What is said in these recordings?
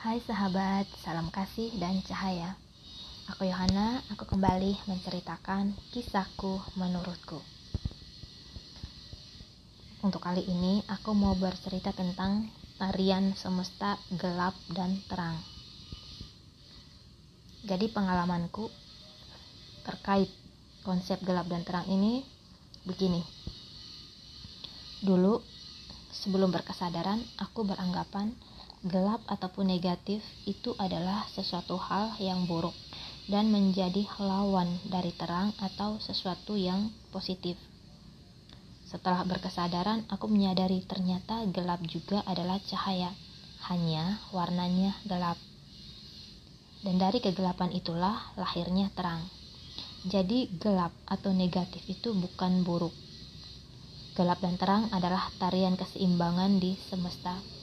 Hai sahabat, salam kasih dan cahaya. Aku Yohana, aku kembali menceritakan kisahku menurutku. Untuk kali ini, aku mau bercerita tentang tarian semesta gelap dan terang. Jadi pengalamanku terkait konsep gelap dan terang ini begini. Dulu, sebelum berkesadaran, aku beranggapan gelap ataupun negatif itu adalah sesuatu hal yang buruk dan menjadi lawan dari terang atau sesuatu yang positif. Setelah berkesadaran, aku menyadari ternyata gelap juga adalah cahaya, hanya warnanya gelap. Dan dari kegelapan itulah lahirnya terang. Jadi, gelap atau negatif itu bukan buruk. Gelap dan terang adalah tarian keseimbangan di semesta.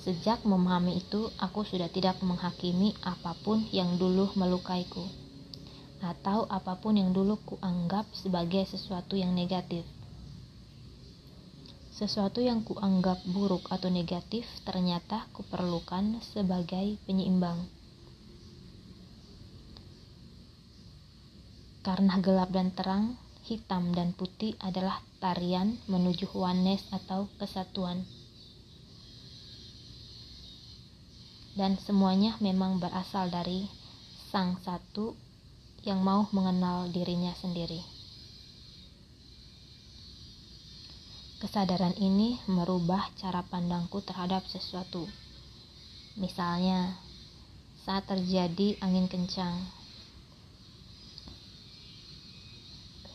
Sejak memahami itu, aku sudah tidak menghakimi apa pun yang dulu melukaiku, atau apa pun yang dulu kuanggap sebagai sesuatu yang negatif. Sesuatu yang kuanggap buruk atau negatif ternyata kuperlukan sebagai penyeimbang. Karena gelap dan terang, hitam dan putih adalah tarian menuju oneness atau kesatuan. Dan semuanya memang berasal dari Sang Satu yang mau mengenal dirinya sendiri. Kesadaran ini merubah cara pandangku terhadap sesuatu. Misalnya, saat terjadi angin kencang,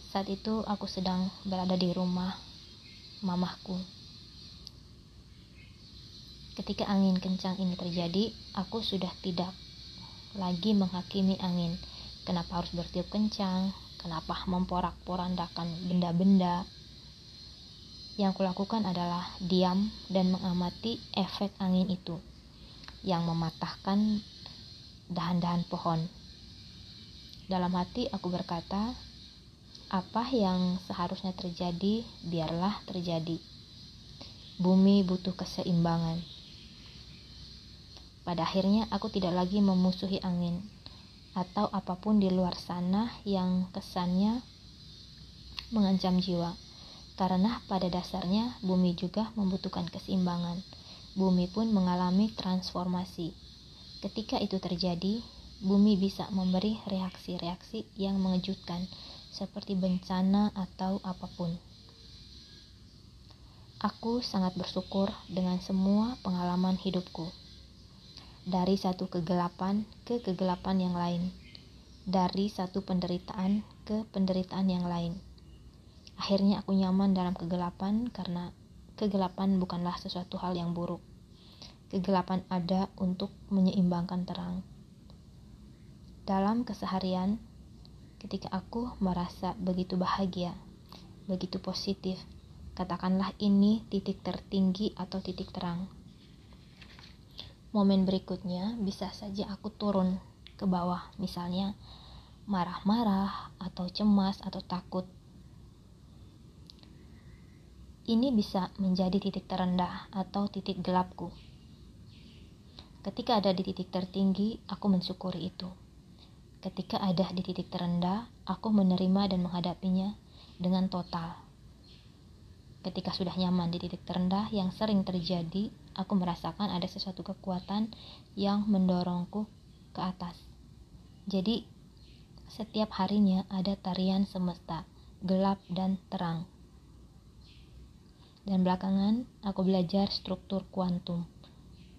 saat itu aku sedang berada di rumah mamahku Ketika angin kencang ini terjadi, aku sudah tidak lagi menghakimi angin. Kenapa harus bertiup kencang? Kenapa memporak-porandakan benda-benda? Yang kulakukan adalah diam dan mengamati efek angin itu yang mematahkan dahan-dahan pohon. Dalam hati aku berkata, apa yang seharusnya terjadi, biarlah terjadi. Bumi butuh keseimbangan. Pada akhirnya aku tidak lagi memusuhi angin atau apa pun di luar sana yang kesannya mengancam jiwa. Karena pada dasarnya bumi juga membutuhkan keseimbangan. Bumi pun mengalami transformasi. Ketika itu terjadi, bumi bisa memberi reaksi-reaksi yang mengejutkan, seperti bencana atau apa pun. Aku sangat bersyukur dengan semua pengalaman hidupku dari satu kegelapan ke kegelapan yang lain, dari satu penderitaan ke penderitaan yang lain. Akhirnya aku nyaman dalam kegelapan karena kegelapan bukanlah sesuatu hal yang buruk. Kegelapan ada untuk menyeimbangkan terang. Dalam keseharian, ketika aku merasa begitu bahagia, begitu positif, katakanlah ini titik tertinggi atau titik terang momen berikutnya bisa saja aku turun ke bawah, misalnya marah-marah atau cemas atau takut. Ini bisa menjadi titik terendah atau titik gelapku. Ketika ada di titik tertinggi, aku mensyukuri itu. Ketika ada di titik terendah, aku menerima dan menghadapinya dengan total. Ketika sudah nyaman di titik terendah yang sering terjadi, aku merasakan ada sesuatu kekuatan yang mendorongku ke atas. Jadi, setiap harinya ada tarian semesta, gelap dan terang. Dan belakangan, aku belajar struktur kuantum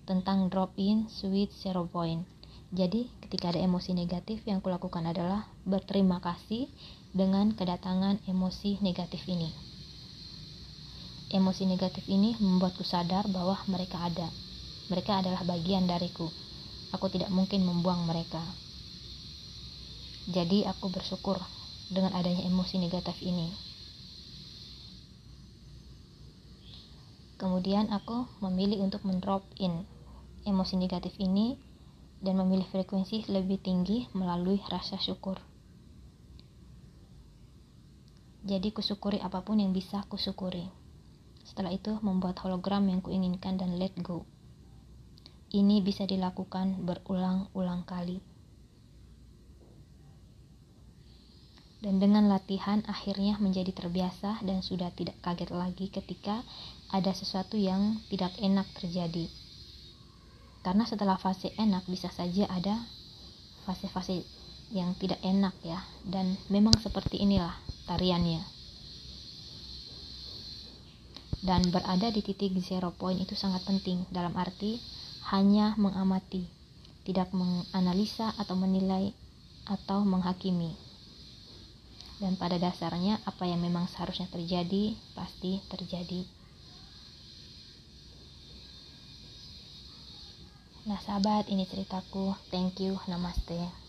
tentang drop-in, switch, zero point. Jadi, ketika ada emosi negatif, yang kulakukan adalah berterima kasih dengan kedatangan emosi negatif ini. Emosi negatif ini membuatku sadar bahwa mereka ada. Mereka adalah bagian dariku. Aku tidak mungkin membuang mereka. Jadi aku bersyukur dengan adanya emosi negatif ini. Kemudian aku memilih untuk mendrop in emosi negatif ini dan memilih frekuensi lebih tinggi melalui rasa syukur. Jadi kusyukuri apa pun yang bisa kusyukuri. Setelah itu membuat hologram yang kuinginkan dan let go. ini bisa dilakukan berulang-ulang kali. Dan dengan latihan akhirnya menjadi terbiasa dan sudah tidak kaget lagi ketika ada sesuatu yang tidak enak terjadi. Karena setelah fase enak bisa saja ada fase-fase yang tidak enak ya dan memang seperti inilah tariannya dan berada di titik zero point itu sangat penting. Dalam arti hanya mengamati tidak menganalisa atau menilai atau menghakimi. Dan pada dasarnya apa yang memang seharusnya terjadi pasti terjadi. Nah sahabat ini ceritaku. Thank you. Namaste